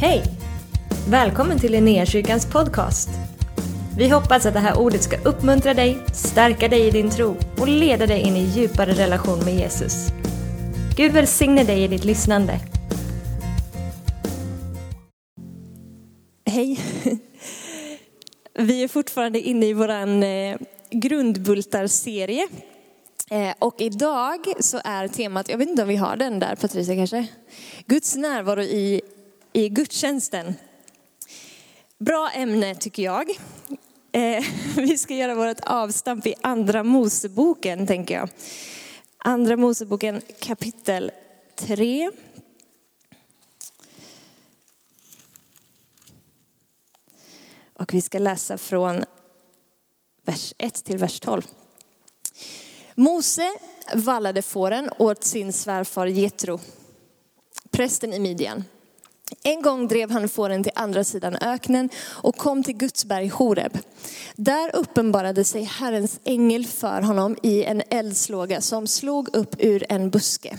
Hej! Välkommen till Linnéakyrkans podcast. Vi hoppas att det här ordet ska uppmuntra dig, stärka dig i din tro och leda dig in i djupare relation med Jesus. Gud välsigne dig i ditt lyssnande. Hej! Vi är fortfarande inne i vår eh, grundbultarserie. grundbultar-serie. Och idag så är temat, jag vet inte om vi har den där Patricia kanske? Guds närvaro i, i gudstjänsten. Bra ämne tycker jag. Eh, vi ska göra vårt avstamp i andra Moseboken tänker jag. Andra Moseboken kapitel 3. Och vi ska läsa från vers 1 till vers 12. Mose vallade fåren åt sin svärfar Jetro, prästen i Midjan. En gång drev han fåren till andra sidan öknen och kom till Guds berg Horeb. Där uppenbarade sig Herrens ängel för honom i en eldslåga som slog upp ur en buske.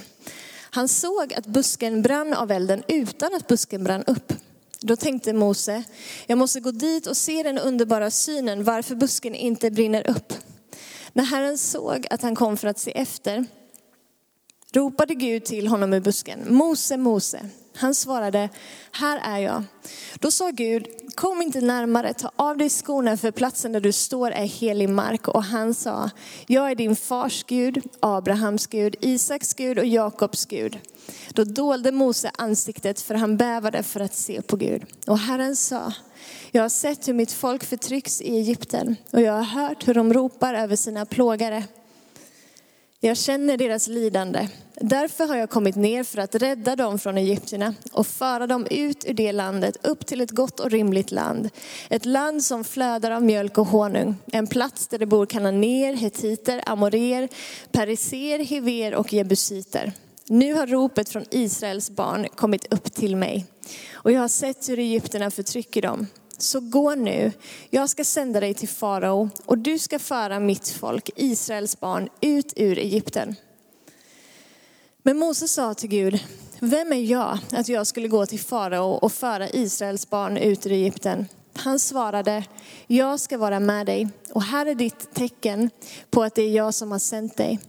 Han såg att busken brann av elden utan att busken brann upp. Då tänkte Mose, jag måste gå dit och se den underbara synen varför busken inte brinner upp. När Herren såg att han kom för att se efter ropade Gud till honom ur busken, Mose, Mose. Han svarade, här är jag. Då sa Gud, kom inte närmare, ta av dig skorna för platsen där du står är helig mark. Och han sa, jag är din fars Gud, Abrahams Gud, Isaks Gud och Jakobs Gud. Då dolde Mose ansiktet för han bävade för att se på Gud. Och Herren sa, jag har sett hur mitt folk förtrycks i Egypten och jag har hört hur de ropar över sina plågare. Jag känner deras lidande. Därför har jag kommit ner för att rädda dem från egyptierna och föra dem ut ur det landet upp till ett gott och rimligt land. Ett land som flödar av mjölk och honung. En plats där det bor kananer, hetiter, amorer, periser, hever och jebusiter. Nu har ropet från Israels barn kommit upp till mig och jag har sett hur egyptierna förtrycker dem. Så gå nu, jag ska sända dig till farao och du ska föra mitt folk, Israels barn, ut ur Egypten. Men Moses sa till Gud, vem är jag att jag skulle gå till farao och föra Israels barn ut ur Egypten? Han svarade, jag ska vara med dig och här är ditt tecken på att det är jag som har sänt dig.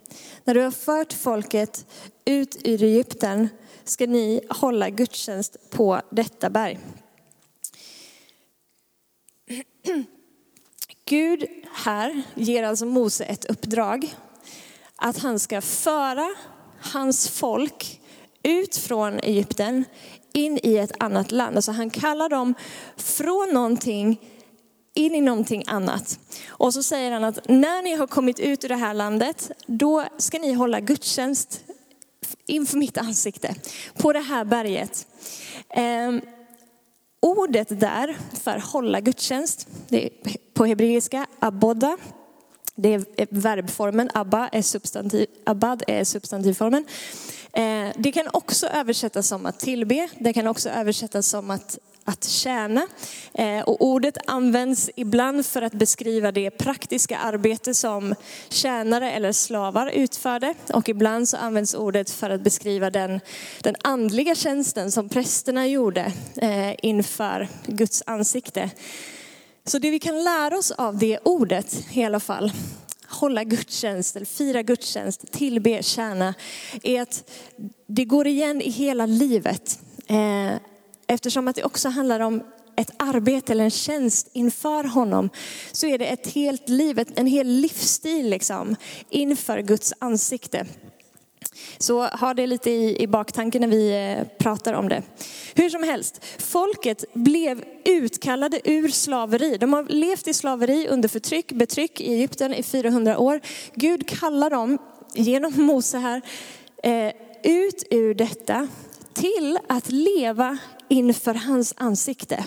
När du har fört folket ut ur Egypten ska ni hålla gudstjänst på detta berg. Gud här ger alltså Mose ett uppdrag att han ska föra hans folk ut från Egypten in i ett annat land. Alltså han kallar dem från någonting in i någonting annat. Och så säger han att när ni har kommit ut ur det här landet, då ska ni hålla gudstjänst inför mitt ansikte på det här berget. Eh, ordet där för hålla gudstjänst, det är på hebreiska aboda. Det är eh, verbformen, abba är substantiv, abad är substantivformen. Eh, det kan också översättas som att tillbe, det kan också översättas som att, att tjäna. Eh, och ordet används ibland för att beskriva det praktiska arbete som tjänare eller slavar utförde. Och ibland så används ordet för att beskriva den, den andliga tjänsten som prästerna gjorde inför Guds ansikte. Så det vi kan lära oss av det ordet i alla fall, hålla gudstjänst, eller fira gudstjänst, tillbe, tjäna, är att det går igen i hela livet. Eh, eftersom att det också handlar om ett arbete eller en tjänst inför honom så är det ett helt liv, en hel livsstil liksom, inför Guds ansikte. Så ha det lite i, i baktanken när vi eh, pratar om det. Hur som helst, folket blev utkallade ur slaveri. De har levt i slaveri under förtryck, betryck i Egypten i 400 år. Gud kallar dem genom Mose här eh, ut ur detta till att leva inför hans ansikte.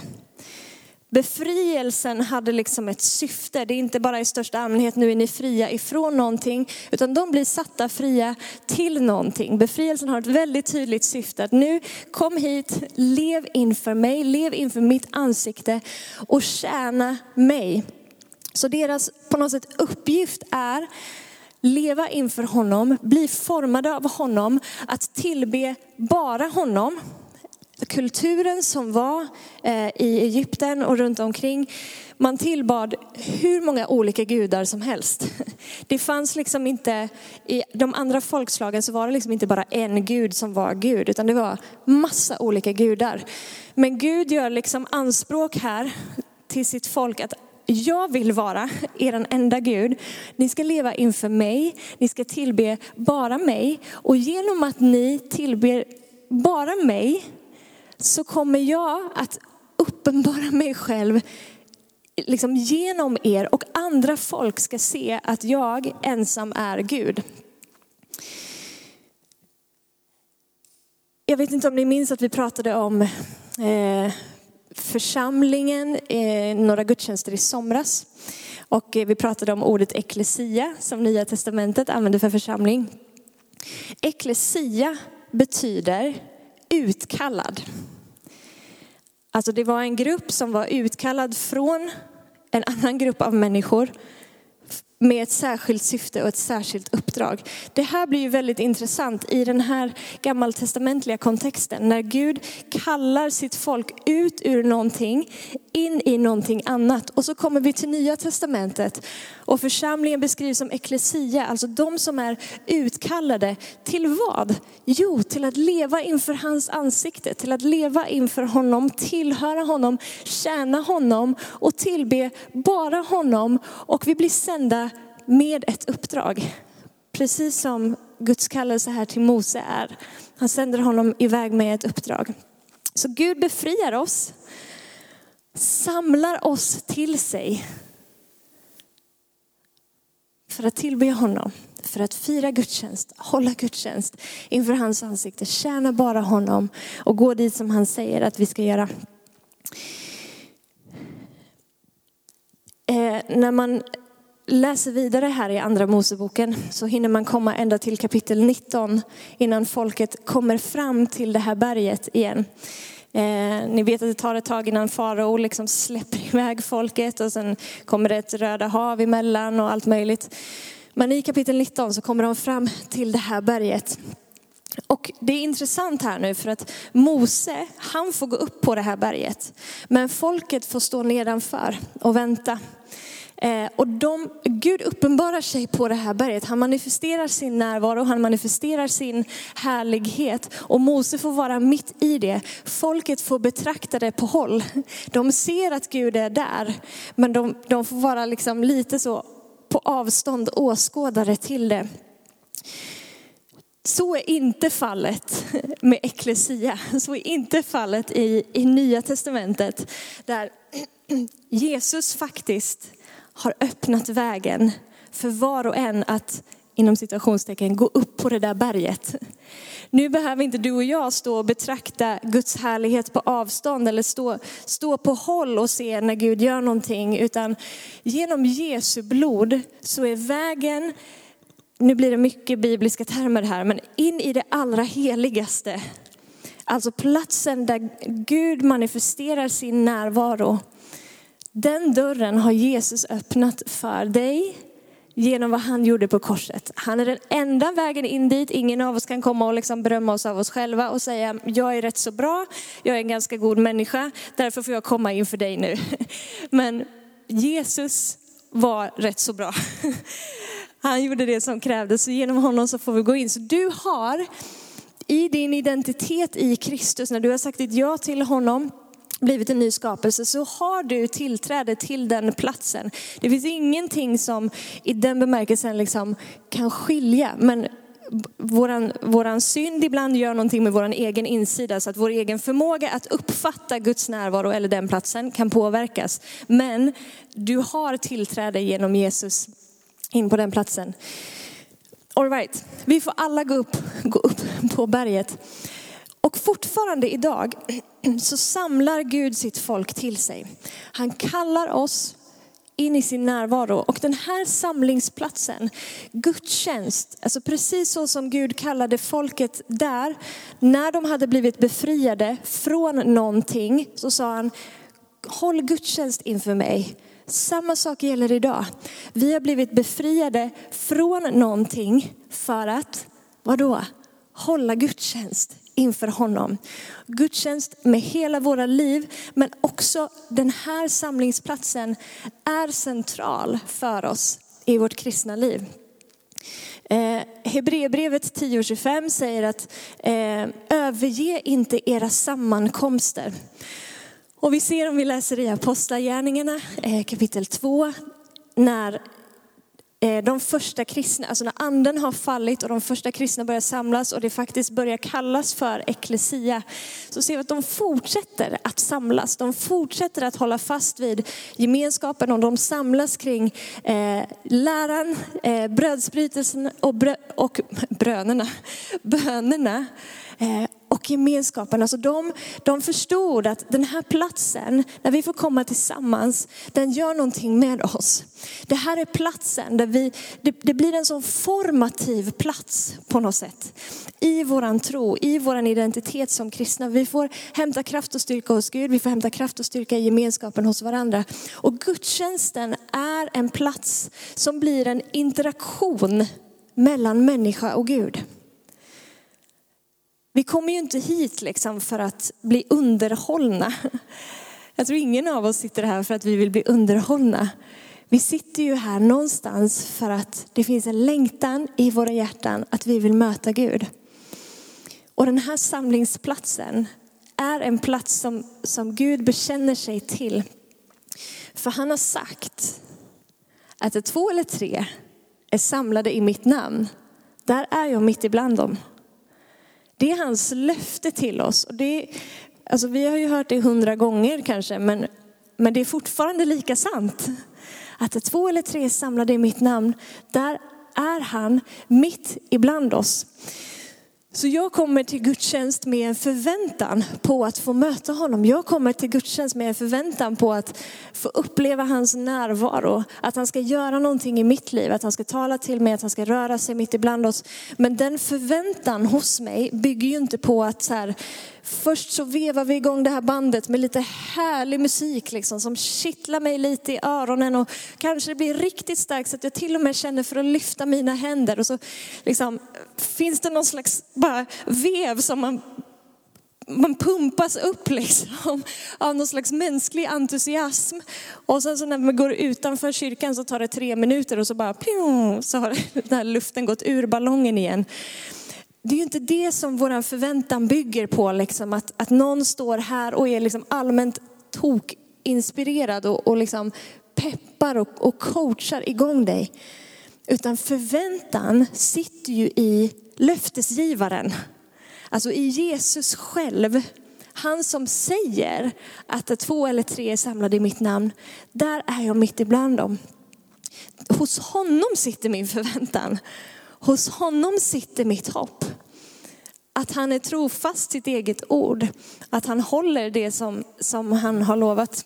Befrielsen hade liksom ett syfte. Det är inte bara i största allmänhet, nu är ni fria ifrån någonting, utan de blir satta fria till någonting. Befrielsen har ett väldigt tydligt syfte. Att nu kom hit, lev inför mig, lev inför mitt ansikte och tjäna mig. Så deras på något sätt uppgift är leva inför honom, bli formade av honom, att tillbe bara honom kulturen som var eh, i Egypten och runt omkring, man tillbad hur många olika gudar som helst. Det fanns liksom inte, i de andra folkslagen så var det liksom inte bara en gud som var gud, utan det var massa olika gudar. Men Gud gör liksom anspråk här till sitt folk att jag vill vara er enda Gud. Ni ska leva inför mig, ni ska tillbe bara mig. Och genom att ni tillber bara mig så kommer jag att uppenbara mig själv liksom genom er och andra folk ska se att jag ensam är Gud. Jag vet inte om ni minns att vi pratade om eh, församlingen, eh, några gudstjänster i somras. Och eh, vi pratade om ordet eklesia som Nya Testamentet använder för församling. Eklesia betyder utkallad. Alltså det var en grupp som var utkallad från en annan grupp av människor med ett särskilt syfte och ett särskilt uppdrag. Det här blir ju väldigt intressant i den här gammaltestamentliga kontexten när Gud kallar sitt folk ut ur någonting in i någonting annat. Och så kommer vi till nya testamentet och församlingen beskrivs som eklesia, alltså de som är utkallade till vad? Jo, till att leva inför hans ansikte, till att leva inför honom, tillhöra honom, tjäna honom och tillbe bara honom. Och vi blir sända med ett uppdrag. Precis som Guds kallelse här till Mose är. Han sänder honom iväg med ett uppdrag. Så Gud befriar oss, samlar oss till sig för att tillbe honom, för att fira gudstjänst, hålla gudstjänst inför hans ansikte, tjäna bara honom och gå dit som han säger att vi ska göra. Eh, när man läser vidare här i andra Moseboken så hinner man komma ända till kapitel 19 innan folket kommer fram till det här berget igen. Eh, ni vet att det tar ett tag innan farao liksom släpper iväg folket och sen kommer det ett röda hav emellan och allt möjligt. Men i kapitel 19 så kommer de fram till det här berget. Och det är intressant här nu för att Mose, han får gå upp på det här berget. Men folket får stå nedanför och vänta. Eh, och de, Gud uppenbarar sig på det här berget. Han manifesterar sin närvaro, han manifesterar sin härlighet. Och Mose får vara mitt i det. Folket får betrakta det på håll. De ser att Gud är där, men de, de får vara liksom lite så på avstånd åskådare till det. Så är inte fallet med eklesia. Så är inte fallet i, i Nya Testamentet. Där Jesus faktiskt har öppnat vägen för var och en att inom situationstecken gå upp på det där berget. Nu behöver inte du och jag stå och betrakta Guds härlighet på avstånd eller stå, stå på håll och se när Gud gör någonting, utan genom Jesu blod så är vägen, nu blir det mycket bibliska termer här, men in i det allra heligaste. Alltså platsen där Gud manifesterar sin närvaro den dörren har Jesus öppnat för dig genom vad han gjorde på korset. Han är den enda vägen in dit. Ingen av oss kan komma och liksom berömma oss av oss själva och säga, jag är rätt så bra, jag är en ganska god människa, därför får jag komma inför dig nu. Men Jesus var rätt så bra. Han gjorde det som krävdes, så genom honom så får vi gå in. Så du har i din identitet i Kristus, när du har sagt ditt ja till honom, blivit en ny skapelse så har du tillträde till den platsen. Det finns ingenting som i den bemärkelsen liksom kan skilja. Men våran, våran synd ibland gör någonting med vår egen insida så att vår egen förmåga att uppfatta Guds närvaro eller den platsen kan påverkas. Men du har tillträde genom Jesus in på den platsen. All right. Vi får alla gå upp, gå upp på berget. Och fortfarande idag så samlar Gud sitt folk till sig. Han kallar oss in i sin närvaro. Och den här samlingsplatsen, gudstjänst, alltså precis så som Gud kallade folket där, när de hade blivit befriade från någonting, så sa han, håll gudstjänst inför mig. Samma sak gäller idag. Vi har blivit befriade från någonting för att, vadå? Hålla gudstjänst inför honom. Gudstjänst med hela våra liv, men också den här samlingsplatsen är central för oss i vårt kristna liv. Eh, Hebreerbrevet 10.25 säger att eh, överge inte era sammankomster. Och vi ser om vi läser i Apostlagärningarna eh, kapitel 2, när Eh, de första kristna, alltså när anden har fallit och de första kristna börjar samlas och det faktiskt börjar kallas för eklesia, så ser vi att de fortsätter att samlas. De fortsätter att hålla fast vid gemenskapen och de samlas kring eh, läran, eh, brödsbrytelsen och, brö och brönerna, bönerna. Eh, och gemenskapen. Alltså de, de förstod att den här platsen, när vi får komma tillsammans, den gör någonting med oss. Det här är platsen där vi, det, det blir en sån formativ plats på något sätt. I våran tro, i våran identitet som kristna. Vi får hämta kraft och styrka hos Gud, vi får hämta kraft och styrka i gemenskapen hos varandra. Och gudstjänsten är en plats som blir en interaktion mellan människa och Gud. Vi kommer ju inte hit liksom för att bli underhållna. Jag tror ingen av oss sitter här för att vi vill bli underhållna. Vi sitter ju här någonstans för att det finns en längtan i våra hjärtan att vi vill möta Gud. Och den här samlingsplatsen är en plats som, som Gud bekänner sig till. För han har sagt att det två eller tre är samlade i mitt namn, där är jag mitt ibland dem. Det är hans löfte till oss. Och det, alltså vi har ju hört det hundra gånger kanske, men, men det är fortfarande lika sant. Att två eller tre är samlade i mitt namn, där är han mitt ibland oss. Så jag kommer till gudstjänst med en förväntan på att få möta honom. Jag kommer till gudstjänst med en förväntan på att få uppleva hans närvaro. Att han ska göra någonting i mitt liv, att han ska tala till mig, att han ska röra sig mitt ibland oss. Men den förväntan hos mig bygger ju inte på att så här, Först så vevar vi igång det här bandet med lite härlig musik liksom, som kittlar mig lite i öronen och kanske det blir riktigt starkt så att jag till och med känner för att lyfta mina händer. Och så liksom, finns det någon slags bara vev som man man pumpas upp liksom av någon slags mänsklig entusiasm. Och sen så när man går utanför kyrkan så tar det tre minuter och så bara så har den här luften gått ur ballongen igen det är ju inte det som vår förväntan bygger på, liksom, att, att någon står här och är liksom allmänt tokinspirerad och, och liksom peppar och, och coachar igång dig. Utan förväntan sitter ju i löftesgivaren, alltså i Jesus själv. Han som säger att två eller tre är samlade i mitt namn, där är jag mitt ibland dem. Hos honom sitter min förväntan. Hos honom sitter mitt hopp. Att han är trofast sitt eget ord. Att han håller det som, som han har lovat.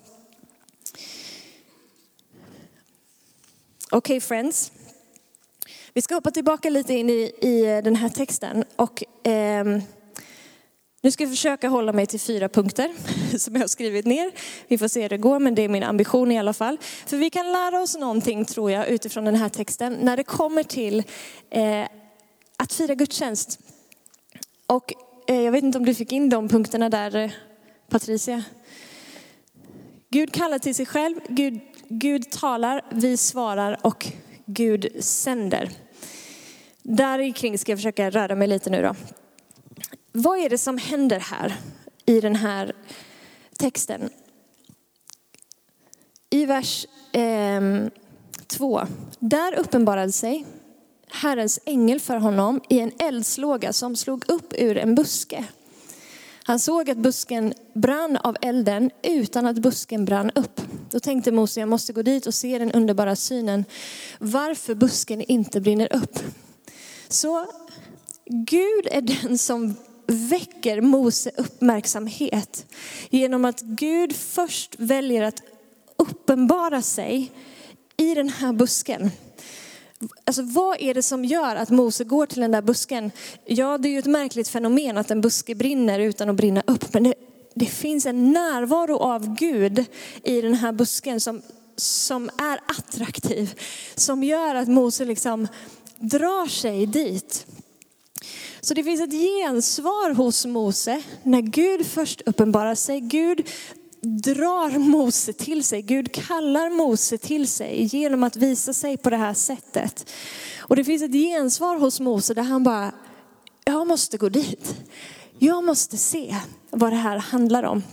Okej okay, friends. Vi ska hoppa tillbaka lite in i, i den här texten. Och, eh, nu ska jag försöka hålla mig till fyra punkter som jag har skrivit ner. Vi får se hur det går, men det är min ambition i alla fall. För vi kan lära oss någonting, tror jag, utifrån den här texten när det kommer till eh, att fira gudstjänst. Och eh, jag vet inte om du fick in de punkterna där, eh, Patricia? Gud kallar till sig själv, Gud, Gud talar, vi svarar och Gud sänder. Där kring ska jag försöka röra mig lite nu då. Vad är det som händer här i den här texten? I vers eh, två, där uppenbarade sig Herrens ängel för honom i en eldslåga som slog upp ur en buske. Han såg att busken brann av elden utan att busken brann upp. Då tänkte Mose, jag måste gå dit och se den underbara synen, varför busken inte brinner upp. Så Gud är den som väcker Mose uppmärksamhet genom att Gud först väljer att uppenbara sig i den här busken. Alltså vad är det som gör att Mose går till den där busken? Ja, det är ju ett märkligt fenomen att en buske brinner utan att brinna upp. Men det, det finns en närvaro av Gud i den här busken som, som är attraktiv. Som gör att Mose liksom drar sig dit. Så det finns ett gensvar hos Mose när Gud först uppenbarar sig. Gud drar Mose till sig. Gud kallar Mose till sig genom att visa sig på det här sättet. Och det finns ett gensvar hos Mose där han bara, jag måste gå dit. Jag måste se vad det här handlar om.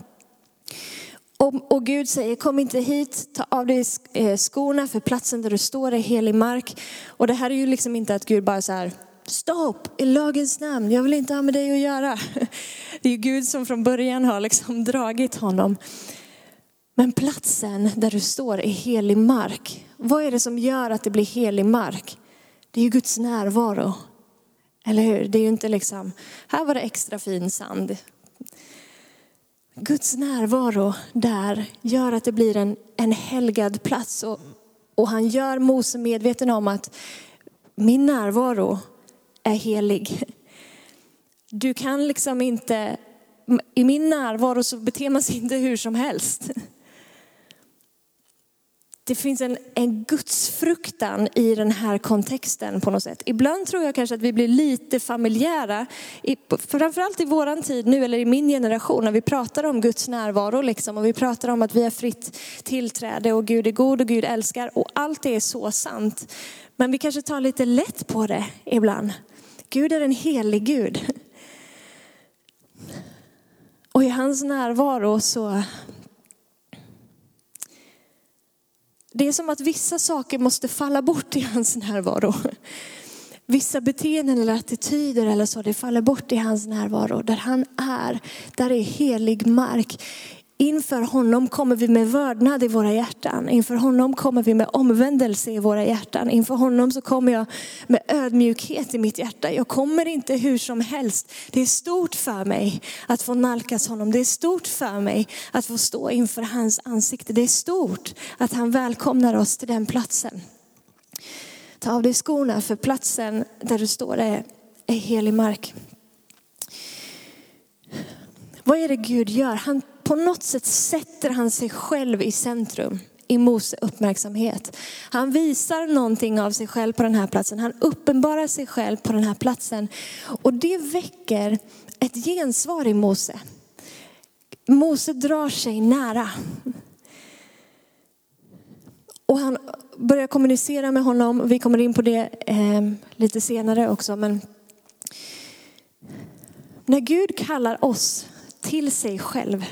Och, och, Gud säger, kom inte hit, ta av dig eh, skorna för platsen där du står är helig mark. Och det här är ju liksom inte att Gud bara så här, stopp i lagens namn, jag vill inte ha med dig att göra. Det är Gud som från början har liksom dragit honom. Men platsen där du står är helig mark. Vad är det som gör att det blir helig mark? Det är ju Guds närvaro. Eller hur? Det är ju inte liksom, här var det extra fin sand. Guds närvaro där gör att det blir en, en helgad plats. Och, och han gör Mose medveten om att min närvaro är helig. Du kan liksom inte, i min närvaro så beter man sig inte hur som helst. Det finns en, en gudsfruktan i den här kontexten på något sätt. Ibland tror jag kanske att vi blir lite familjära, i, framförallt i våran tid nu eller i min generation, när vi pratar om Guds närvaro liksom, och vi pratar om att vi har fritt tillträde och Gud är god och Gud älskar och allt det är så sant. Men vi kanske tar lite lätt på det ibland. Gud är en helig Gud. Och i hans närvaro så Det är som att vissa saker måste falla bort i hans närvaro. Vissa beteenden eller attityder eller så, det faller bort i hans närvaro. Där han är, där är helig mark. Inför honom kommer vi med vördnad i våra hjärtan. Inför honom kommer vi med omvändelse i våra hjärtan. Inför honom så kommer jag med ödmjukhet i mitt hjärta. Jag kommer inte hur som helst. Det är stort för mig att få nalkas honom. Det är stort för mig att få stå inför hans ansikte. Det är stort att han välkomnar oss till den platsen. Ta av dig skorna för platsen där du står är, är helig mark. Vad är det Gud gör? Han på något sätt sätter han sig själv i centrum i Mose uppmärksamhet. Han visar någonting av sig själv på den här platsen. Han uppenbarar sig själv på den här platsen. Och det väcker ett gensvar i Mose. Mose drar sig nära. Och han börjar kommunicera med honom. Vi kommer in på det eh, lite senare också. Men när Gud kallar oss till sig själv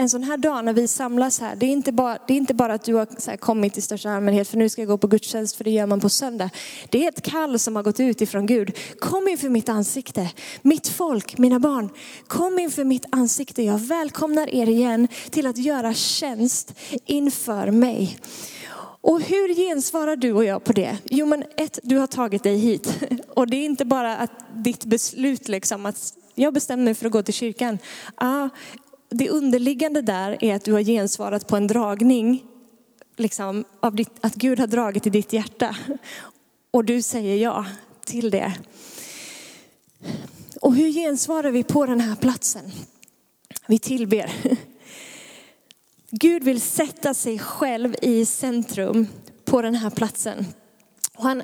en sån här dag när vi samlas här, det är inte bara, det är inte bara att du har kommit i största allmänhet för nu ska jag gå på gudstjänst för det gör man på söndag. Det är ett kall som har gått ut ifrån Gud. Kom inför mitt ansikte, mitt folk, mina barn. Kom inför mitt ansikte. Jag välkomnar er igen till att göra tjänst inför mig. Och hur gensvarar du och jag på det? Jo men ett, du har tagit dig hit. Och det är inte bara att ditt beslut liksom att jag bestämmer mig för att gå till kyrkan. Ah, det underliggande där är att du har gensvarat på en dragning, liksom, av ditt, att Gud har dragit i ditt hjärta. Och du säger ja till det. Och hur gensvarar vi på den här platsen? Vi tillber. Gud vill sätta sig själv i centrum på den här platsen. Och han,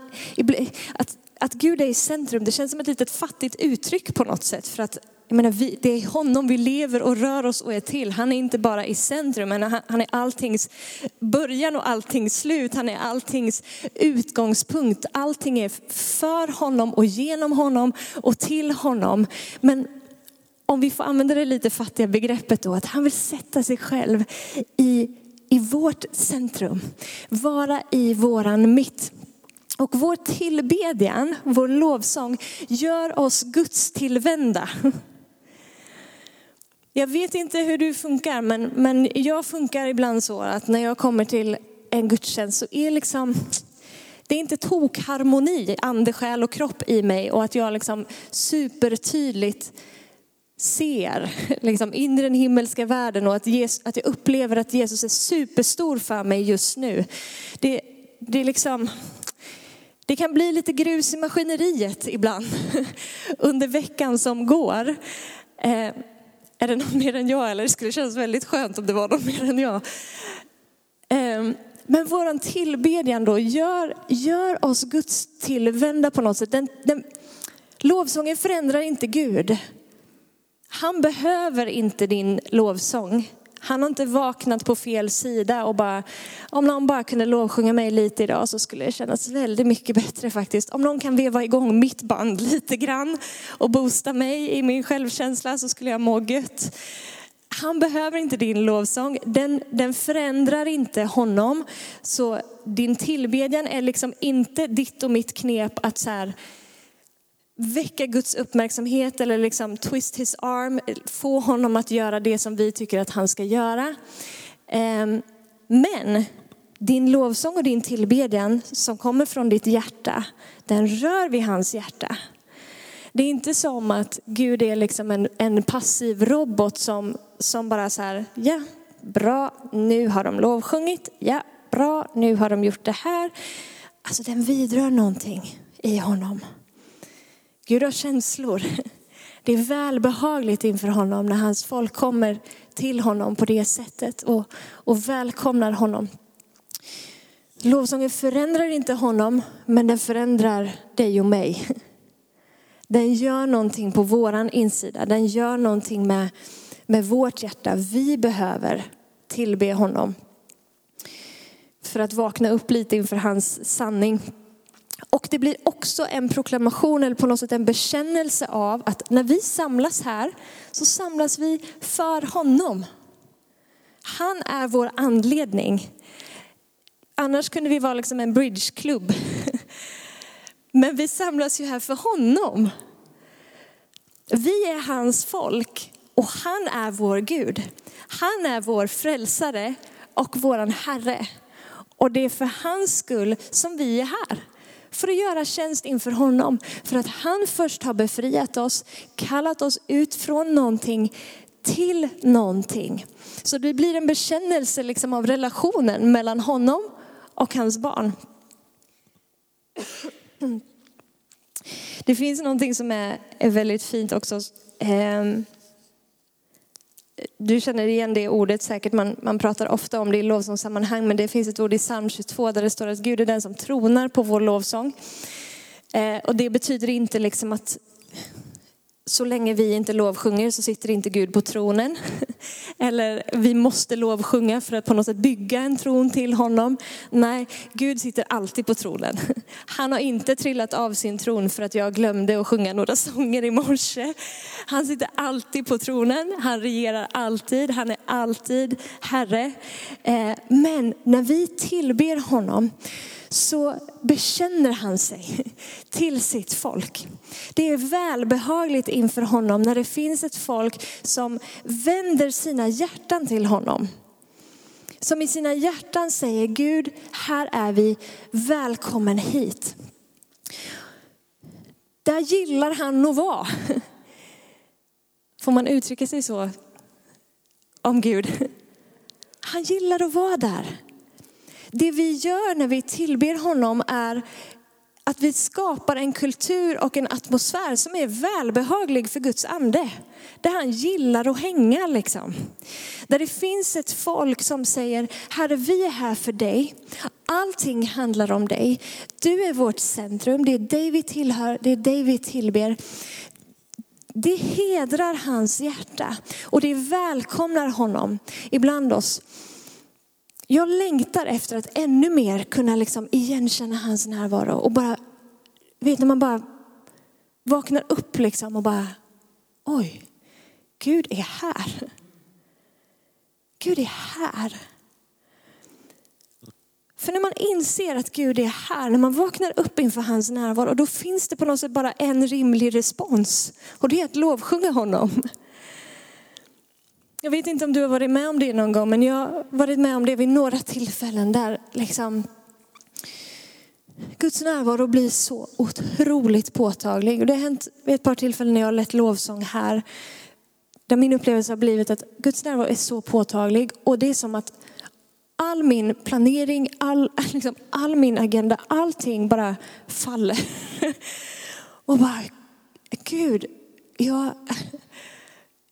att, att Gud är i centrum, det känns som ett litet fattigt uttryck på något sätt. För att jag menar, vi, det är honom vi lever och rör oss och är till. Han är inte bara i centrum, men han, han är alltings början och alltings slut. Han är alltings utgångspunkt. Allting är för honom och genom honom och till honom. Men om vi får använda det lite fattiga begreppet då, att han vill sätta sig själv i, i vårt centrum. Vara i våran mitt. Och vår tillbedjan, vår lovsång, gör oss Guds tillvända. Jag vet inte hur du funkar, men, men jag funkar ibland så att när jag kommer till en gudstjänst så är liksom, det är inte tokharmoni, ande, själ och kropp i mig och att jag liksom supertydligt ser liksom in i den himmelska världen och att, Jesus, att jag upplever att Jesus är superstor för mig just nu. Det, det, är liksom, det kan bli lite grus i maskineriet ibland under veckan som går. Eh, är det någon mer än jag? Eller det skulle kännas väldigt skönt om det var någon mer än jag. Ehm, men våran tillbedjan då gör, gör oss Guds tillvända på något sätt. Den, den, Lovsången förändrar inte Gud. Han behöver inte din lovsång. Han har inte vaknat på fel sida och bara, om någon bara kunde lovsjunga mig lite idag så skulle det kännas väldigt mycket bättre faktiskt. Om någon kan veva igång mitt band lite grann och boosta mig i min självkänsla så skulle jag må gött. Han behöver inte din lovsång, den, den förändrar inte honom. Så din tillbedjan är liksom inte ditt och mitt knep att så här, väcka Guds uppmärksamhet eller liksom twist his arm, få honom att göra det som vi tycker att han ska göra. Ehm, men din lovsång och din tillbedjan som kommer från ditt hjärta, den rör vid hans hjärta. Det är inte som att Gud är liksom en, en passiv robot som, som bara så här, ja, bra, nu har de lovsjungit, ja, bra, nu har de gjort det här. Alltså den vidrör någonting i honom. Gud har känslor. Det är välbehagligt inför honom när hans folk kommer till honom på det sättet och, och välkomnar honom. Lovsången förändrar inte honom, men den förändrar dig och mig. Den gör någonting på våran insida. Den gör någonting med, med vårt hjärta. Vi behöver tillbe honom för att vakna upp lite inför hans sanning. Och det blir också en proklamation eller på något sätt en bekännelse av att när vi samlas här så samlas vi för honom. Han är vår anledning. Annars kunde vi vara liksom en bridgeklubb. Men vi samlas ju här för honom. Vi är hans folk och han är vår Gud. Han är vår frälsare och våran Herre. Och det är för hans skull som vi är här för att göra tjänst inför honom. För att han först har befriat oss, kallat oss ut från någonting till någonting. Så det blir en bekännelse liksom av relationen mellan honom och hans barn. Det finns någonting som är, väldigt fint också. Ehm, du känner igen det ordet säkert, man, man pratar ofta om det i lovsångssammanhang, men det finns ett ord i psalm 22 där det står att Gud är den som tronar på vår lovsång. Eh, och det betyder inte liksom att så länge vi inte lovsjunger så sitter inte Gud på tronen. Eller vi måste lovsjunga för att på något sätt bygga en tron till honom. Nej, Gud sitter alltid på tronen. Han har inte trillat av sin tron för att jag glömde att sjunga några sånger i morse. Han sitter alltid på tronen, han regerar alltid, han är alltid Herre. Eh, men när vi tillber honom så bekänner han sig till sitt folk. Det är välbehagligt inför honom när det finns ett folk som vänder sina hjärtan till honom. Som i sina hjärtan säger Gud, här är vi, välkommen hit. Där gillar han att vara. Får man uttrycka sig så om Gud? Han gillar att vara där. Det vi gör när vi tillber honom är att vi skapar en kultur och en atmosfär som är välbehaglig för Guds ande. Där han gillar att hänga liksom. Där det finns ett folk som säger, Herre vi är här för dig. Allting handlar om dig. Du är vårt centrum, det är dig vi tillhör, det är dig vi tillber. Det hedrar hans hjärta och det välkomnar honom ibland oss. Jag längtar efter att ännu mer kunna liksom igenkänna hans närvaro och bara, vet när man bara vaknar upp liksom och bara, oj, Gud är här. Gud är här. För när man inser att Gud är här, när man vaknar upp inför hans närvaro, då finns det på något sätt bara en rimlig respons. Och det är att lovsjunga honom. Jag vet inte om du har varit med om det någon gång, men jag har varit med om det vid några tillfällen där liksom Guds närvaro blir så otroligt påtaglig. Och det har hänt vid ett par tillfällen när jag har lett lovsång här. Där min upplevelse har blivit att Guds närvaro är så påtaglig och det är som att all min planering, all, liksom, all min agenda, allting bara faller. Och bara, Gud, jag,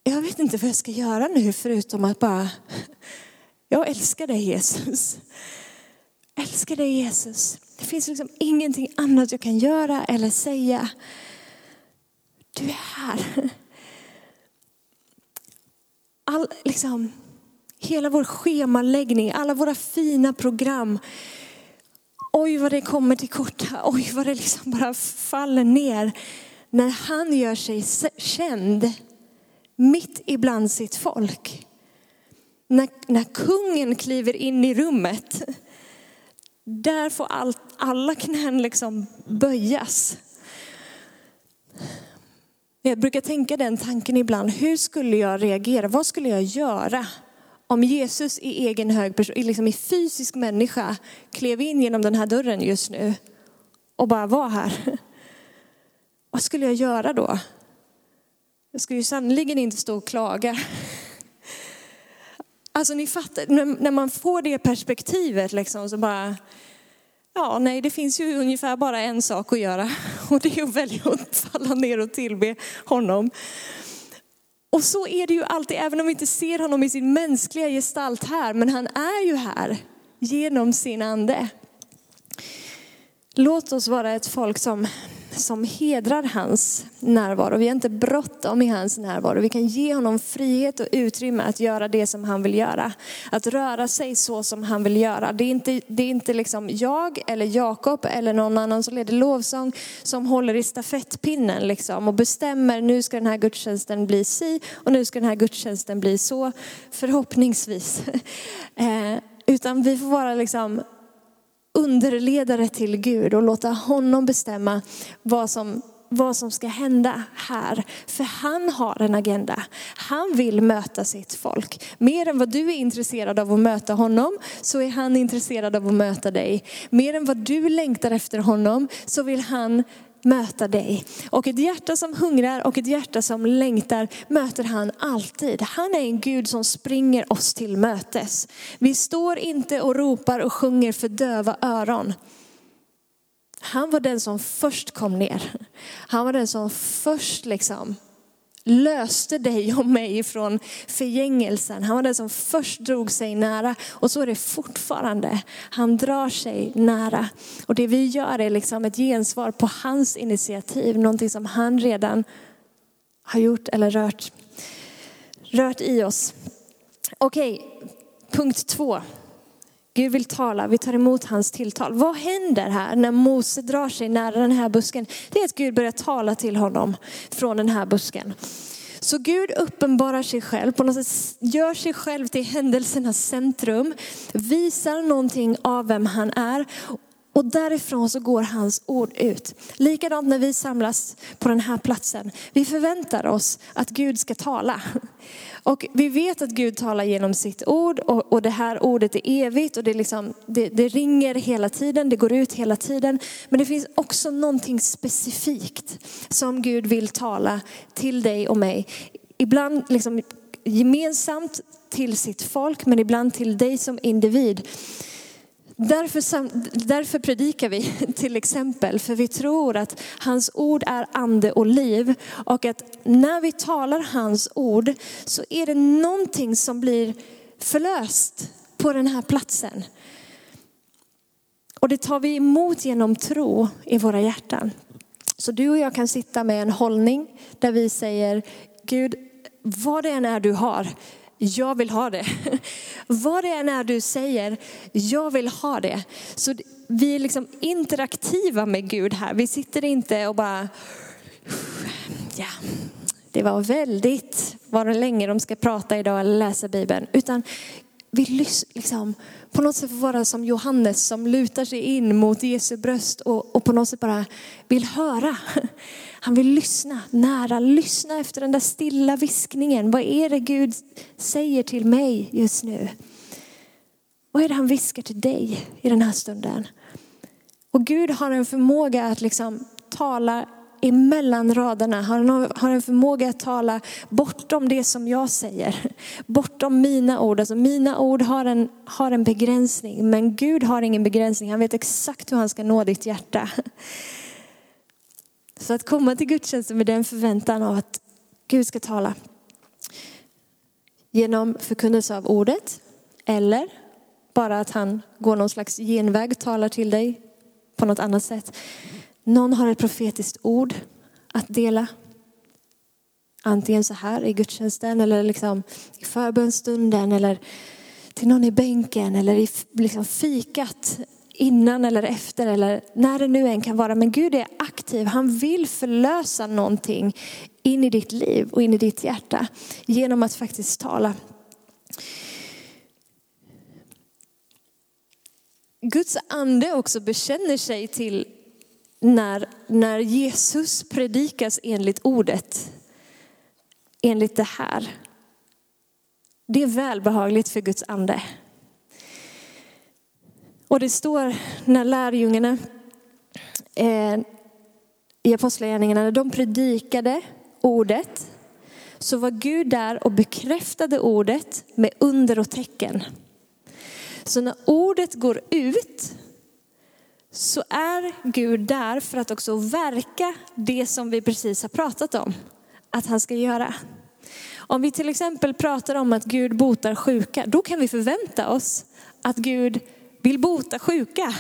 jag vet inte vad jag ska göra nu förutom att bara, jag älskar dig Jesus. Jag älskar dig Jesus. Det finns liksom ingenting annat jag kan göra eller säga. Du är här. All, liksom, hela vår schemaläggning, alla våra fina program. Oj vad det kommer till korta, oj vad det liksom bara faller ner. När han gör sig känd mitt ibland sitt folk. När, när kungen kliver in i rummet, där får all, alla knän liksom böjas. Jag brukar tänka den tanken ibland, hur skulle jag reagera? Vad skulle jag göra om Jesus i egen hög person, liksom i fysisk människa, klev in genom den här dörren just nu och bara var här? Vad skulle jag göra då? Jag ska ju sannerligen inte stå och klaga. Alltså ni fattar, när man får det perspektivet liksom så bara, ja nej det finns ju ungefär bara en sak att göra och det är att välja att falla ner och tillbe honom. Och så är det ju alltid, även om vi inte ser honom i sin mänskliga gestalt här, men han är ju här genom sin ande. Låt oss vara ett folk som som hedrar hans närvaro. Vi har inte bråttom i hans närvaro. Vi kan ge honom frihet och utrymme att göra det som han vill göra. Att röra sig så som han vill göra. Det är inte, det är inte liksom jag eller Jakob eller någon annan som leder lovsång som håller i stafettpinnen liksom och bestämmer nu ska den här gudstjänsten bli si och nu ska den här gudstjänsten bli så. Förhoppningsvis. Eh, utan vi får vara liksom underledare till Gud och låta honom bestämma vad som, vad som ska hända här. För han har en agenda. Han vill möta sitt folk. Mer än vad du är intresserad av att möta honom så är han intresserad av att möta dig. Mer än vad du längtar efter honom så vill han möta dig. Och ett hjärta som hungrar och ett hjärta som längtar möter han alltid. Han är en Gud som springer oss till mötes. Vi står inte och ropar och sjunger för döva öron. Han var den som först kom ner. Han var den som först liksom löste dig och mig från förgängelsen. Han var den som först drog sig nära och så är det fortfarande. Han drar sig nära. Och det vi gör är liksom ett gensvar på hans initiativ, någonting som han redan har gjort eller rört, rört i oss. Okej, punkt två. Gud vill tala, vi tar emot hans tilltal. Vad händer här när Mose drar sig nära den här busken? Det är att Gud börjar tala till honom från den här busken. Så Gud uppenbarar sig själv, på något sätt gör sig själv till händelsernas centrum, visar någonting av vem han är och därifrån så går hans ord ut. Likadant när vi samlas på den här platsen. Vi förväntar oss att Gud ska tala. Och vi vet att Gud talar genom sitt ord och, och det här ordet är evigt och det, liksom, det, det, ringer hela tiden, det går ut hela tiden. Men det finns också någonting specifikt som Gud vill tala till dig och mig. Ibland liksom gemensamt till sitt folk men ibland till dig som individ. Därför, därför predikar vi till exempel, för vi tror att hans ord är ande och liv. Och att när vi talar hans ord så är det någonting som blir förlöst på den här platsen. Och det tar vi emot genom tro i våra hjärtan. Så du och jag kan sitta med en hållning där vi säger, Gud, vad det än är du har, jag vill ha det. Vad det än är du säger, jag vill ha det. Så vi är liksom interaktiva med Gud här. Vi sitter inte och bara, ja, det var väldigt, var det länge de ska prata idag eller läsa Bibeln. Utan vi lyssnar, liksom, på något sätt få vara som Johannes som lutar sig in mot Jesu bröst och, och på något sätt bara vill höra. Han vill lyssna nära, lyssna efter den där stilla viskningen. Vad är det Gud säger till mig just nu? Vad är det han viskar till dig i den här stunden? Och Gud har en förmåga att liksom tala emellan raderna. Han har en förmåga att tala bortom det som jag säger. Bortom mina ord. Alltså mina ord har en, har en begränsning, men Gud har ingen begränsning. Han vet exakt hur han ska nå ditt hjärta. Så att komma till gudstjänsten med den förväntan av att Gud ska tala genom förkunnelse av ordet eller bara att han går någon slags genväg, talar till dig på något annat sätt. Någon har ett profetiskt ord att dela. Antingen så här i gudstjänsten eller liksom i förbönstunden eller till någon i bänken eller i liksom fikat innan eller efter eller när det nu än kan vara. Men Gud är aktiv. Han vill förlösa någonting in i ditt liv och in i ditt hjärta genom att faktiskt tala. Guds ande också bekänner sig till när, när Jesus predikas enligt ordet, enligt det här. Det är välbehagligt för Guds ande. Och det står när lärjungarna eh, i Apostlagärningarna, när de predikade ordet, så var Gud där och bekräftade ordet med under och tecken. Så när ordet går ut så är Gud där för att också verka det som vi precis har pratat om att han ska göra. Om vi till exempel pratar om att Gud botar sjuka, då kan vi förvänta oss att Gud vill bota sjuka.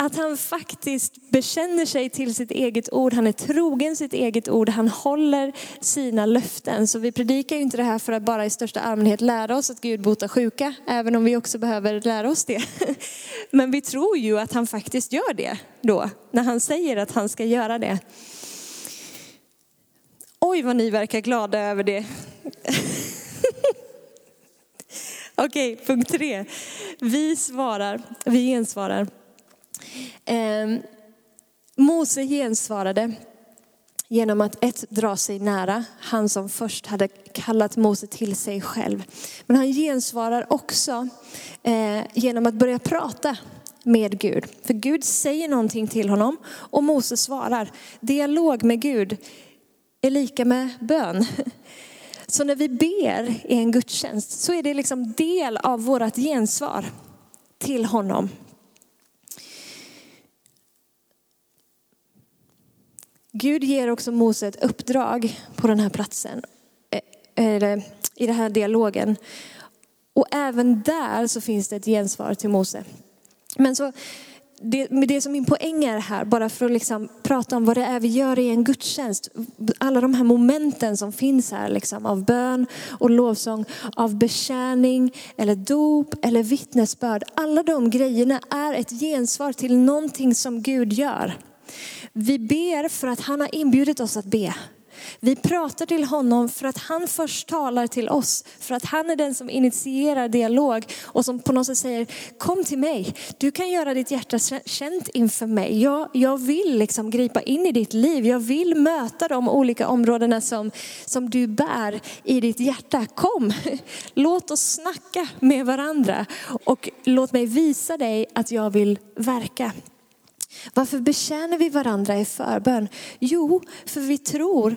Att han faktiskt bekänner sig till sitt eget ord, han är trogen sitt eget ord, han håller sina löften. Så vi predikar ju inte det här för att bara i största allmänhet lära oss att Gud botar sjuka, även om vi också behöver lära oss det. Men vi tror ju att han faktiskt gör det då, när han säger att han ska göra det. Oj vad ni verkar glada över det. Okej, punkt tre. Vi svarar, vi gensvarar. Eh, Mose gensvarade genom att ett dra sig nära, han som först hade kallat Mose till sig själv. Men han gensvarar också eh, genom att börja prata med Gud. För Gud säger någonting till honom och Mose svarar. Dialog med Gud är lika med bön. Så när vi ber i en gudstjänst så är det liksom del av vårt gensvar till honom. Gud ger också Mose ett uppdrag på den här platsen, eh, i den här dialogen. Och även där så finns det ett gensvar till Mose. Men så det, det som min poäng är här, bara för att liksom prata om vad det är vi gör i en gudstjänst. Alla de här momenten som finns här liksom, av bön och lovsång, av betjäning eller dop eller vittnesbörd. Alla de grejerna är ett gensvar till någonting som Gud gör. Vi ber för att han har inbjudit oss att be. Vi pratar till honom för att han först talar till oss. För att han är den som initierar dialog och som på något sätt säger, kom till mig. Du kan göra ditt hjärta känt inför mig. Jag, jag vill liksom gripa in i ditt liv. Jag vill möta de olika områdena som, som du bär i ditt hjärta. Kom, låt oss snacka med varandra och låt mig visa dig att jag vill verka. Varför betjänar vi varandra i förbön? Jo, för vi tror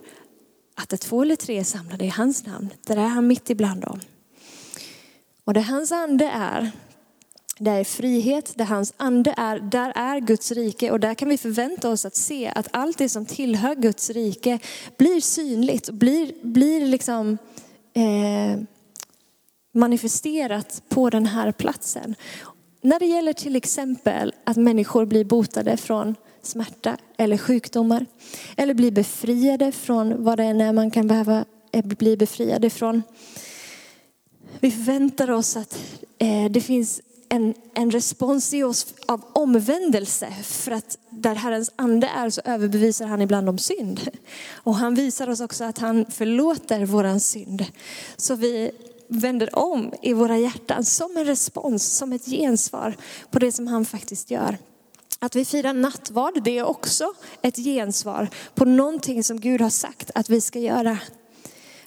att det två eller tre är samlade i hans namn, där är han mitt ibland dem. Och där hans ande är, där är frihet, där hans ande är, där är Guds rike och där kan vi förvänta oss att se att allt det som tillhör Guds rike blir synligt, blir, blir liksom eh, manifesterat på den här platsen. När det gäller till exempel att människor blir botade från smärta eller sjukdomar. Eller blir befriade från vad det än är man kan behöva eh, bli befriad ifrån. Vi förväntar oss att eh, det finns en, en respons i oss av omvändelse. För att där Herrens ande är så överbevisar han ibland om synd. Och han visar oss också att han förlåter våran synd. Så vi vänder om i våra hjärtan som en respons, som ett gensvar på det som han faktiskt gör. Att vi firar nattvard, det är också ett gensvar på någonting som Gud har sagt att vi ska göra.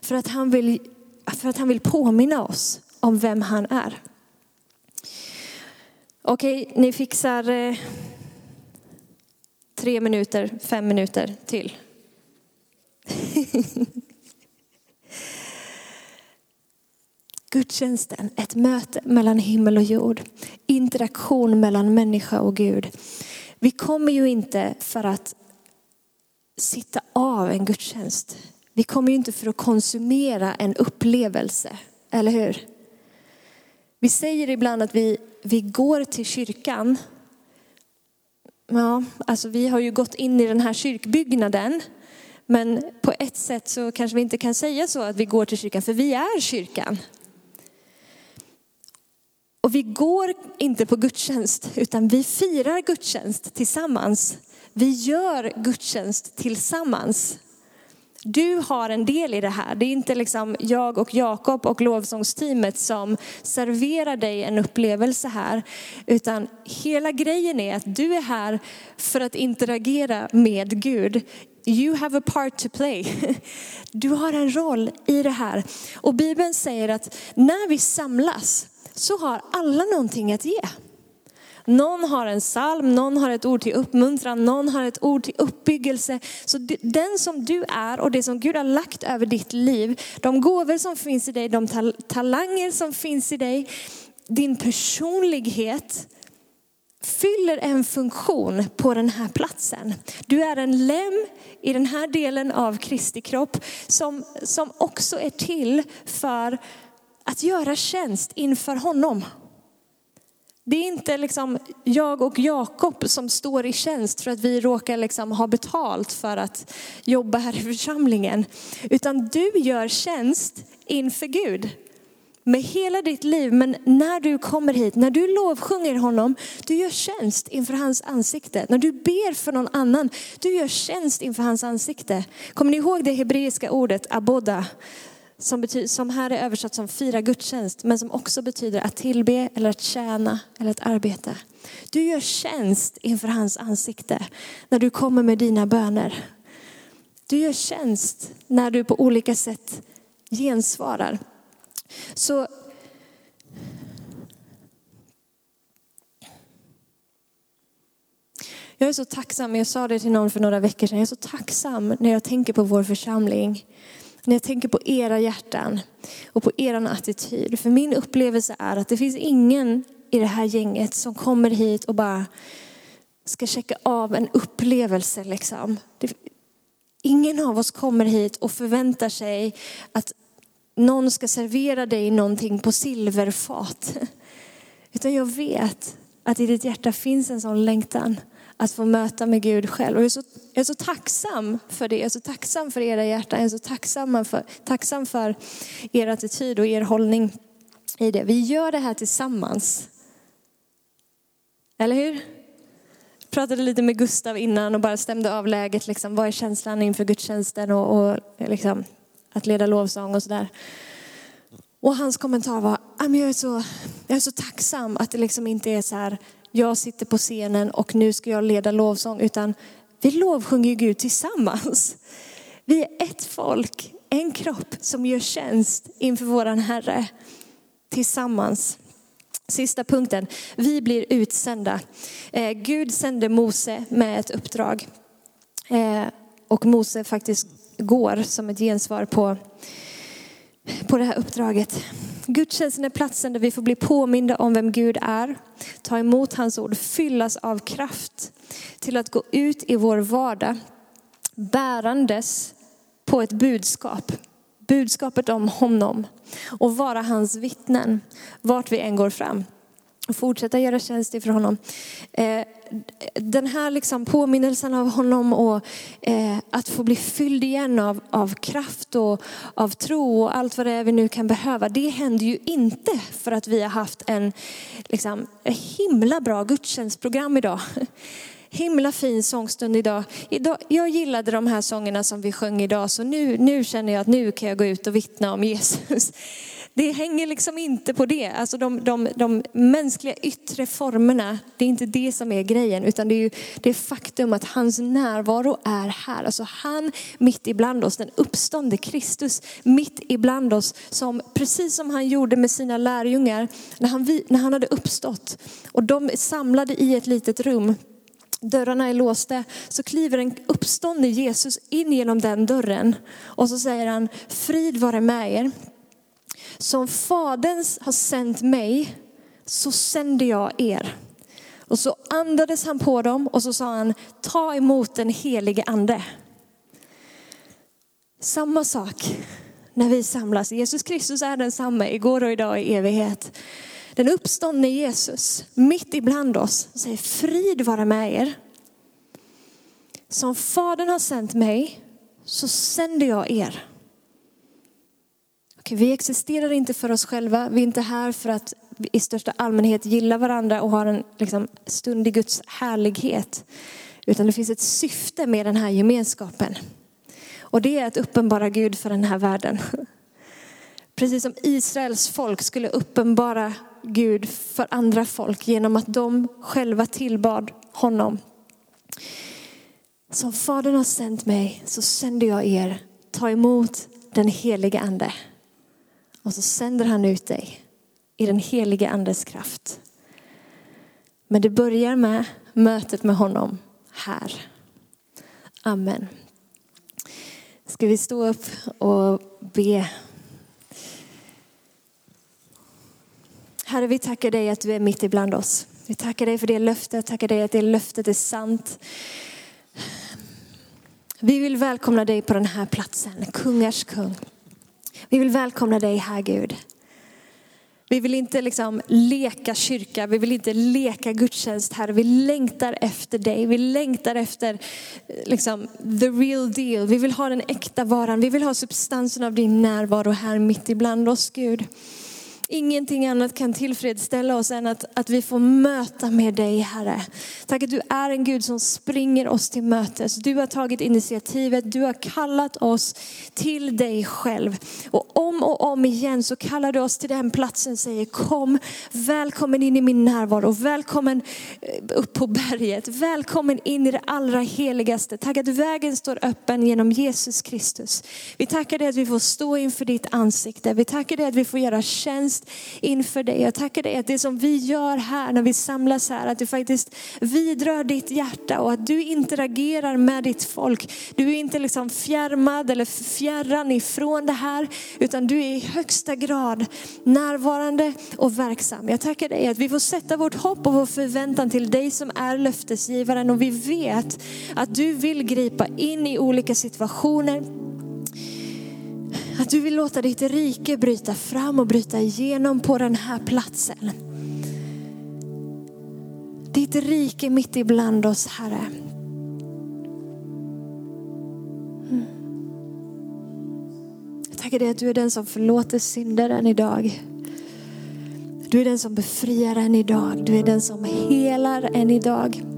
För att han vill, för att han vill påminna oss om vem han är. Okej, ni fixar eh, tre minuter, fem minuter till. Gudstjänsten, ett möte mellan himmel och jord. Interaktion mellan människa och Gud. Vi kommer ju inte för att sitta av en gudstjänst. Vi kommer ju inte för att konsumera en upplevelse, eller hur? Vi säger ibland att vi, vi går till kyrkan. Ja, alltså vi har ju gått in i den här kyrkbyggnaden Men på ett sätt så kanske vi inte kan säga så att vi går till kyrkan, för vi är kyrkan. Och vi går inte på gudstjänst, utan vi firar gudstjänst tillsammans. Vi gör gudstjänst tillsammans. Du har en del i det här. Det är inte liksom jag och Jakob och lovsångsteamet som serverar dig en upplevelse här. Utan hela grejen är att du är här för att interagera med Gud. You have a part to play. Du har en roll i det här. Och Bibeln säger att när vi samlas så har alla någonting att ge. Någon har en psalm, någon har ett ord till uppmuntran, någon har ett ord till uppbyggelse. Så den som du är och det som Gud har lagt över ditt liv, de gåvor som finns i dig, de talanger som finns i dig, din personlighet fyller en funktion på den här platsen. Du är en lem i den här delen av Kristi kropp som, som också är till för att göra tjänst inför honom. Det är inte liksom jag och Jakob som står i tjänst för att vi råkar liksom ha betalt för att jobba här i församlingen. Utan du gör tjänst inför Gud med hela ditt liv. Men när du kommer hit, när du lovsjunger honom, du gör tjänst inför hans ansikte. När du ber för någon annan, du gör tjänst inför hans ansikte. Kommer ni ihåg det hebreiska ordet aboda? Som, betyder, som här är översatt som fira gudstjänst, men som också betyder att tillbe eller att tjäna eller att arbeta. Du gör tjänst inför hans ansikte när du kommer med dina böner. Du gör tjänst när du på olika sätt gensvarar. Så Jag är så tacksam, jag sa det till någon för några veckor sedan, jag är så tacksam när jag tänker på vår församling. När jag tänker på era hjärtan och på er attityd. För min upplevelse är att det finns ingen i det här gänget som kommer hit och bara ska checka av en upplevelse. Liksom. Det, ingen av oss kommer hit och förväntar sig att någon ska servera dig någonting på silverfat. Utan jag vet att i ditt hjärta finns en sån längtan att få möta med Gud själv. Och jag, är så, jag är så tacksam för det. Jag är så tacksam för era hjärtan. Jag är så tacksam för, tacksam för er attityd och er hållning i det. Vi gör det här tillsammans. Eller hur? Jag pratade lite med Gustav innan och bara stämde av läget. Liksom, vad är känslan inför gudstjänsten och, och liksom, att leda lovsång och sådär. Och hans kommentar var, ah, jag är så, jag är så tacksam att det liksom inte är så här, jag sitter på scenen och nu ska jag leda lovsång, utan vi lovsjunger Gud tillsammans. Vi är ett folk, en kropp som gör tjänst inför våran Herre tillsammans. Sista punkten, vi blir utsända. Eh, Gud sände Mose med ett uppdrag. Eh, och Mose faktiskt går som ett gensvar på, på det här uppdraget. Gudstjänsten är platsen där vi får bli påminda om vem Gud är, ta emot hans ord, fyllas av kraft till att gå ut i vår vardag bärandes på ett budskap. Budskapet om honom och vara hans vittnen vart vi än går fram och fortsätta göra tjänst ifrån honom. Eh, den här liksom påminnelsen av honom och eh, att få bli fylld igen av, av kraft och av tro och allt vad det är vi nu kan behöva. Det händer ju inte för att vi har haft en liksom, himla bra gudstjänstprogram idag. Himla fin sångstund idag. idag. Jag gillade de här sångerna som vi sjöng idag så nu, nu känner jag att nu kan jag gå ut och vittna om Jesus. Det hänger liksom inte på det. Alltså de, de, de mänskliga yttre formerna, det är inte det som är grejen. Utan det är ju det faktum att hans närvaro är här. Alltså han mitt ibland oss, den uppstående Kristus mitt ibland oss. Som, precis som han gjorde med sina lärjungar när han, när han hade uppstått. Och de samlade i ett litet rum dörrarna är låsta, så kliver en uppstående Jesus in genom den dörren. Och så säger han, frid vare med er. Som Fadern har sänt mig så sänder jag er. Och så andades han på dem och så sa han, ta emot den helige ande. Samma sak när vi samlas. Jesus Kristus är densamma igår och idag i evighet. Den uppståndne Jesus mitt ibland oss säger frid vara med er. Som Fadern har sänt mig så sänder jag er. Vi existerar inte för oss själva. Vi är inte här för att i största allmänhet gilla varandra och ha en liksom, stund i Guds härlighet. Utan det finns ett syfte med den här gemenskapen. Och det är att uppenbara Gud för den här världen. Precis som Israels folk skulle uppenbara Gud för andra folk genom att de själva tillbad honom. Som Fadern har sänt mig så sänder jag er. Ta emot den helige ande. Och så sänder han ut dig i den helige andes kraft. Men det börjar med mötet med honom här. Amen. Ska vi stå upp och be? Herre, vi tackar dig att du är mitt ibland oss. Vi tackar dig för det löftet, tackar dig att det löftet är sant. Vi vill välkomna dig på den här platsen, kungars kung. Vi vill välkomna dig här Gud. Vi vill inte liksom leka kyrka, vi vill inte leka gudstjänst här. Vi längtar efter dig, vi längtar efter liksom, the real deal. Vi vill ha den äkta varan, vi vill ha substansen av din närvaro här mitt ibland oss Gud. Ingenting annat kan tillfredsställa oss än att, att vi får möta med dig Herre. Tack att du är en Gud som springer oss till mötes. Du har tagit initiativet, du har kallat oss till dig själv. Och om och om igen så kallar du oss till den platsen säger kom, välkommen in i min närvaro, välkommen eh, upp på berget, välkommen in i det allra heligaste. Tack att vägen står öppen genom Jesus Kristus. Vi tackar dig att vi får stå inför ditt ansikte. Vi tackar dig att vi får göra tjänst faktiskt inför dig. Jag tackar dig att det som vi gör här när vi samlas här, att du faktiskt vidrör ditt hjärta och att du interagerar med ditt folk. Du är inte liksom fjärmad eller fjärran ifrån det här, utan du är i högsta grad närvarande och verksam. Jag tackar dig att vi får sätta vårt hopp och vår förväntan till dig som är löftesgivaren och vi vet att du vill gripa in i olika situationer att du vill låta ditt rike bryta fram och bryta igenom på den här platsen. Ditt rike mitt ibland oss, Herre. Mm. Jag tackar dig att du är den som förlåter syndaren idag. Du är den som befriar en idag. Du är den som helar en idag.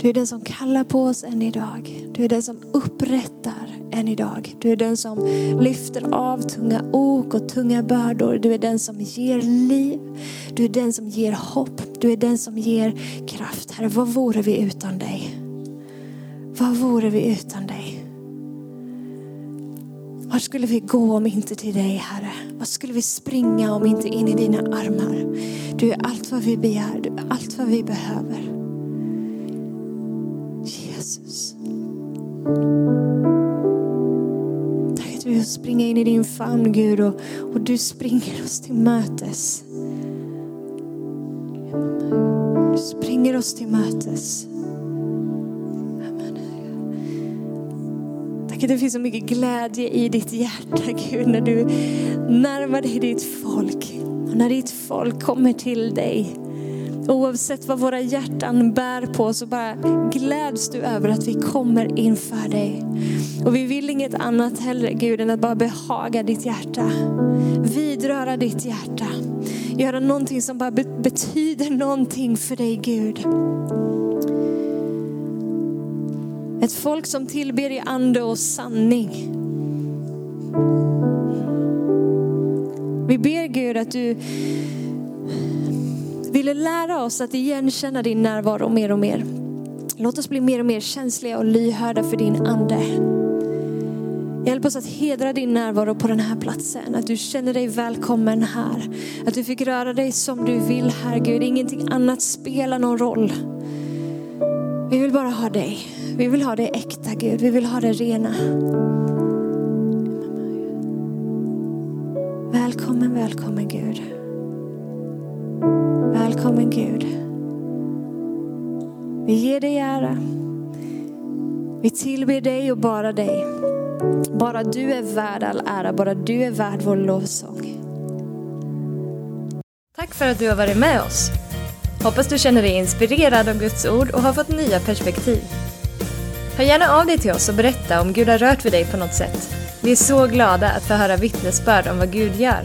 Du är den som kallar på oss än idag. Du är den som upprättar än idag. Du är den som lyfter av tunga ok och tunga bördor. Du är den som ger liv. Du är den som ger hopp. Du är den som ger kraft. Herre, vad vore vi utan dig? Vad vore vi utan dig? Var skulle vi gå om inte till dig, Herre? Var skulle vi springa om inte in i dina armar? Du är allt vad vi begär, du är allt vad vi behöver. Tack att vi får springa in i din famn Gud och, och du springer oss till mötes. Du springer oss till mötes. Tack att det finns så mycket glädje i ditt hjärta Gud när du närmar dig ditt folk. Och när ditt folk kommer till dig Oavsett vad våra hjärtan bär på så bara gläds du över att vi kommer inför dig. Och vi vill inget annat heller Gud än att bara behaga ditt hjärta. Vidröra ditt hjärta. Göra någonting som bara betyder någonting för dig Gud. Ett folk som tillber i ande och sanning. Vi ber Gud att du ville lära oss att igenkänna din närvaro mer och mer. Låt oss bli mer och mer känsliga och lyhörda för din ande. Hjälp oss att hedra din närvaro på den här platsen. Att du känner dig välkommen här. Att du fick röra dig som du vill här Gud. Ingenting annat spelar någon roll. Vi vill bara ha dig. Vi vill ha det äkta Gud. Vi vill ha det rena. Välkommen, välkommen Gud. Gud. Vi ger dig ära. Vi tillber dig och bara dig. Bara du är värd all ära, bara du är värd vår lovsång. Tack för att du har varit med oss. Hoppas du känner dig inspirerad av Guds ord och har fått nya perspektiv. Hör gärna av dig till oss och berätta om Gud har rört vid dig på något sätt. Vi är så glada att få höra vittnesbörd om vad Gud gör.